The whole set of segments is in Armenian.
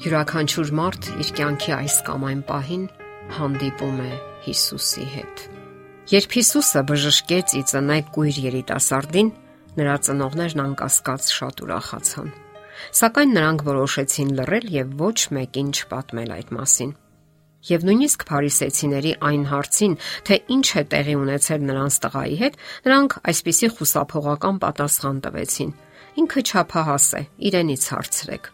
Յուրաքանչյուր մարդ իր կյանքի այս կամ այն պահին հանդիպում է Հիսուսի հետ։ Երբ Հիսուսը բժշկեց ի ծնե կույր երիտասարդին, նրա ծնողներն անկասկած շատ ուրախացան։ Սակայն նրանք որոշեցին լռել եւ ոչ մեկին չպատմել այդ մասին։ Եվ նույնիսկ փարիսեցիների այն հարցին, թե ինչ է տեղի ունեցել նրանց տղայի հետ, նրանք այսպիսի խուսափողական պատասխան տվեցին. Ինքը ճափահաս է, իրենից հարցրեք։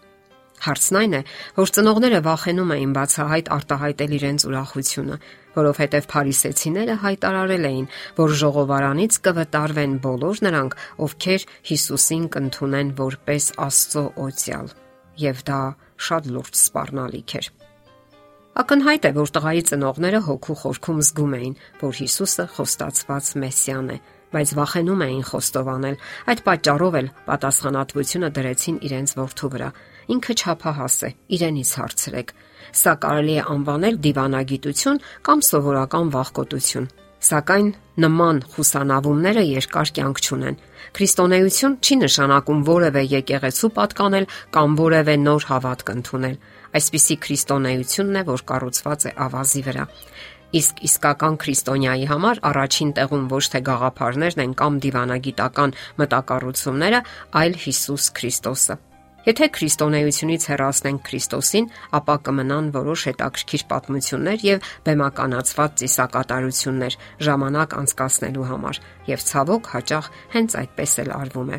Հարցն այն է, որ ծնողները վախենում էին բացահայտ արտահայտել իրենց ուրախությունը, որովհետև փարիսեցիները հայտարարել էին, որ ժողովարանից կվտարվեն բոլոր նրանք, ովքեր Հիսուսին կընդունեն որպես Աստծո օծյալ, եւ դա շատ լուրջ սпарնալիք էր։ Ակնհայտ է, որ տղայի ծնողները հոգու խորքում զգում էին, որ Հիսուսը խոստացված Մեսիան է, բայց վախենում էին խոստովանել։ Այդ պատճառով էլ պատասխանատվությունը դրեցին իրենց որդու վրա ինքը ճափահաս է, իրենից հարցրեք։ Սա կարելի է անվանել դիվանագիտություն կամ սովորական վախկոտություն։ Սակայն նման խուսանավումները երկար կյանք չունեն։ Քրիստոնեություն չի նշանակում որևէ եկեղեցու պատկանել կամ որևէ նոր հավատք ընդունել։ Այսպիսի քրիստոնեությունն է, որ կառուցված է ավազի վրա։ Իսկ իսկական քրիստոնյայի համար առաջին տեղում ոչ թե գաղափարներն են կամ դիվանագիտական մտակառուցումները, այլ Հիսուս Քրիստոսը։ Եթե քրիստոնեությունից հեռացնենք Քրիստոսին, ապա կմնան որոշ հետաքրքիր պատմություններ եւ բեմականացված ծիսակատարություններ ժամանակ անցկացնելու համար, եւ ցավոք հաճախ հենց այդպես էլ արվում է։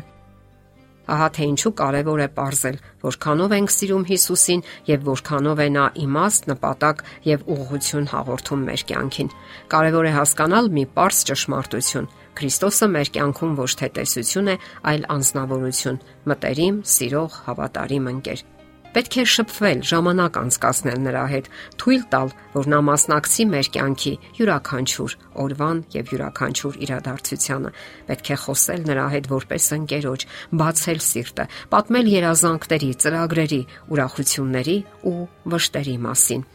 Ահա թե ինչու կարևոր է ողրել, որքանով ենք սիրում Հիսուսին եւ որքանով է նա իմաստ, նպատակ եւ ուղղություն հաղորդում մեր կյանքին։ Կարևոր է հասկանալ մի པարս ճշմարտություն, Քրիստոսը մեր կյանքում ոչ թե տեսություն է, այլ անznավորություն, մտերիմ, սիրող, հավատարիմ ընկեր։ Պետք է շփվել, ժամանակ անցկасնել նրա հետ, թույլ տալ, որ նա մասնակցի մեր կյանքի յուրաքանչյուր օրվան եւ յուրաքանչյուր իրադարձությանը։ Պետք է խոսել նրա հետ որպես ընկերոջ, բացել սիրտը, պատմել երազանքների, ծրագրերի, ուրախությունների ու վշտերի մասին։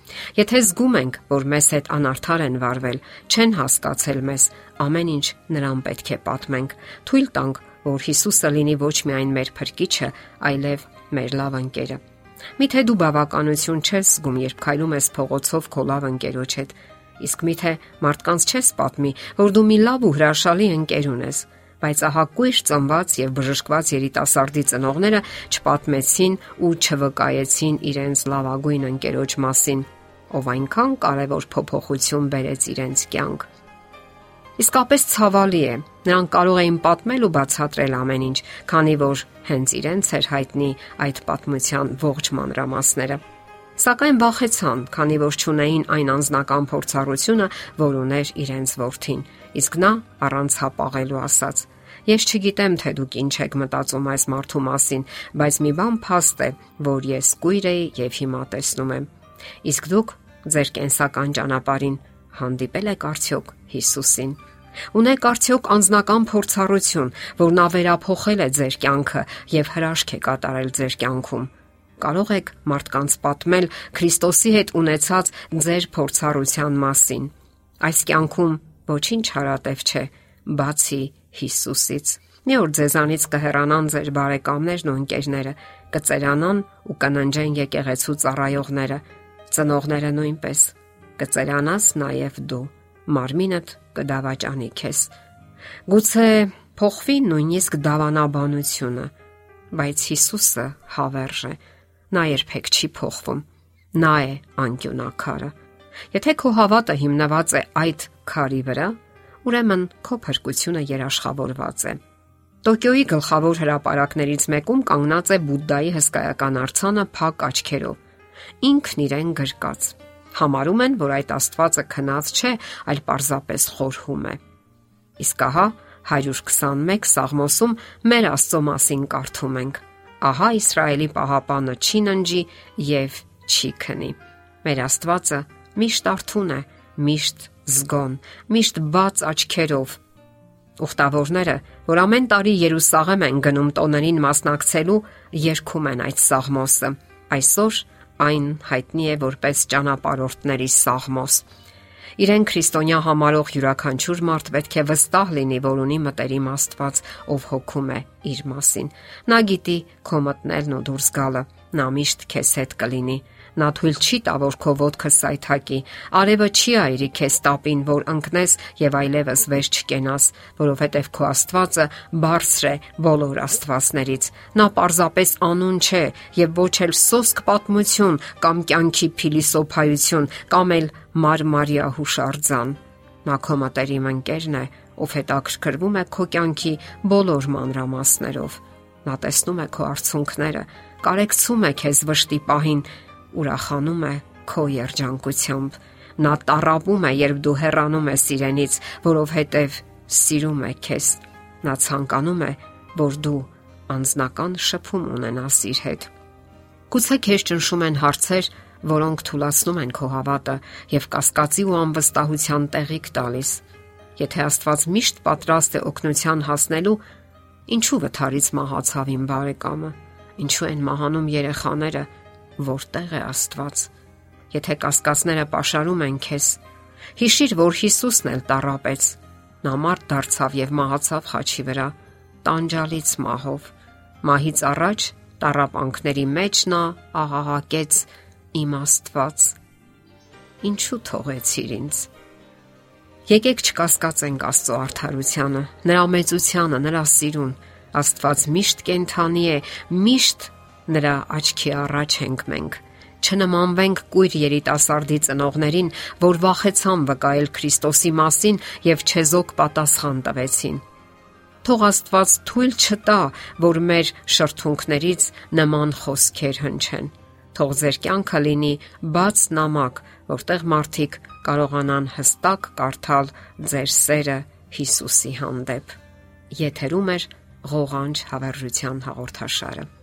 Եթե զգում ենք, որ մեզ հետ անարդար են վարվել, չեն հասկացել մեզ, ամեն ինչ նրան պետք է պատմենք։ Թույլ տանք, որ Հիսուսը լինի ոչ միայն մեր փրկիչը, այլև մեր լավ ընկերը։ Միթե դու բավականություն չես զգում, երբ քայլում ես փողոցով քո լավ ընկերոջ հետ։ Իսկ միթե մարդկանց չես պատմի, որ դու մի լավ ու հրաշալի ընկեր ունես, բայց ահա կույր ծնված եւ բժշկված երիտասարդի ծնողները չպատմեցին ու չվկայեցին իրենց լավագույն ընկերոջ մասին, ով այնքան կարևոր փոփոխություն բերեց իրենց կյանք։ Իսկապես ցավալի է։ Նրանք կարող էին պատմել ու բացատրել ամեն ինչ, քանի որ հենց իրենց էր հայտնի այդ պատմության ողջ մանրամասները։ Սակայն վախեցան, քանի որ ճունեին այն անznական փորձառությունը, որ ուներ իրենց ворթին։ Իսկ նա առանց հապաղելու ասաց. Ես չգիտեմ, թե դուք ինչ եք մտածում այս մարդու մասին, բայց մի բան փաստ է, որ ես կույր եի եւ հիմա տեսնում եմ։ Իսկ դուք ձեր կենսական ճանապարհին հանդիպել եք արդյոք Հիսուսին։ Ունեք արդյոք անznական փորձառություն, որն ավերափոխել է ձեր կյանքը եւ հրաշք է կատարել ձեր կյանքում։ Կարող եք մարդկանց պատմել Քրիստոսի հետ ունեցած ձեր փորձառության մասին։ Այս կյանքում ոչինչ հարատև չէ, բացի Հիսուսից։ Մի օր ձեզանից կհեռանան ձեր բարեկամներն ու ընկերները, կծերանան ու կննջեն եկեղեցու ծառայողները, ծնողները նույնպես կծերանաս նաև դու։ Մարմինդ կդավաճանի քեզ։ Գուցե փոխվի նույնիսկ դավանաբանությունը, բայց Հիսուսը հավերժ է։ Նա երբեք չի փոխվում։ Նա է անկյունակարը։ Եթե քո հավատը հիմնված է այդ քարի վրա, ուրեմն քո փրկությունը երաշխավորված է։ Տոկիոյի գլխավոր հրապարակներից մեկում կանգնած է Բուդդայի հսկայական արձանը փակ աչքերով։ Ինքն իրեն գրկած Համարում են, որ այդ Աստվածը քնած չէ, այլ պարզապես խորհում է։ Իսկ ահա 121 Սաղմոսում մեր Աստծո մասին կարդում ենք. Ահա Իսրայելի պահապանը չի ննջի եւ չի քնի։ Մեր Աստվածը միշտ արթուն է, միշտ զգոն, միշտ բաց աչքերով։ Ուխտավորները, որ ամեն տարի Երուսաղեմ են գնում տոներին մասնակցելու, երգում են այդ սաղմոսը։ Այսօր Այն հայտնի է որպես ճանապարհորդների սաղմոս։ Իրեն քրիստոնյա համարող յուրաքանչյուր մարդ պետք է վստահ լինի, որ ունի մտերիմ Աստված, ով հոգում է իր մասին։ Նա գիտի քո մտնելն ու դուրս գալը։ Նա միշտ քեզ հետ կլինի։ Նա թույլ չի տա, որ քո ոտքը սայթակի։ Արևը չի այրի քեզ տապին, որ ընկնես եւ այլևս վեր չկենաս, որովհետեւ քո Աստվածը բարձր է բոլոր աստվածներից։ Նա պարզապես անուն չէ եւ ոչ էլ սոսկ պատմություն կամ կյանքի փիլիսոփայություն կամ էլ մարմարիա հուշարձան։ Նա քո մտերիմ ընկերն է, ով հետաքրքրվում է քո կյանքի բոլոր մանրամասներով։ Նա տեսնում է քո արցունքները, կարեկցում է քեզ վշտի պահին ուրախանում է քո երջանկությամբ։ Նա տարապում է, երբ դու հեռանում ես իրենից, որովհետև սիրում է քեզ։ Նա ցանկանում է, որ դու անznական շփում ունենաս իր հետ։ Գուցե քեզ ճնշում են հարցեր, որոնք թուլացնում են քո հավատը եւ կասկածի ու անվստահության տեղիք տալիս։ Եթե Աստված միշտ պատրաստ է օգնության հասնելու, ինչու վթարից մահացավ իմ բարեկամը։ Ինչու են մահանում երեխաները, որտեղ է Աստված։ Եթե կասկածները pašարում են քեզ, հիշիր, որ Հիսուսն էլ տարապեց։ Նա մարդ դարձավ եւ մահացավ խաչի վրա, տանջալից մահով։ Մահից առաջ տարապանքների մեջ նա աղաղակեց իմ Աստված։ Ինչու թողեցիր ինձ։ Եկեք չկասկածենք Աստծո արդարությանը, նրա մեծությանը, նրա սիրուն։ Աստված միշտ կենթանի է, միշտ նրա աչքի առաջ ենք մենք չնմանվենք կույր երիտասարդի ծնողներին, որ վախեցան վկայել Քրիստոսի մասին եւ չեզոք պատասխան տվեցին։ Թող Աստված թույլ չտա, որ մեր շրթունքներից նման խոսքեր հնչեն։ Թող ձեր կյանքը լինի բաց նամակ, որտեղ մարդիկ կարողանան հստակ կարդալ ձեր սերը Հիսուսի հանդեպ։ Եթերում է ղողանջ հավերժության հաղորդաշարը։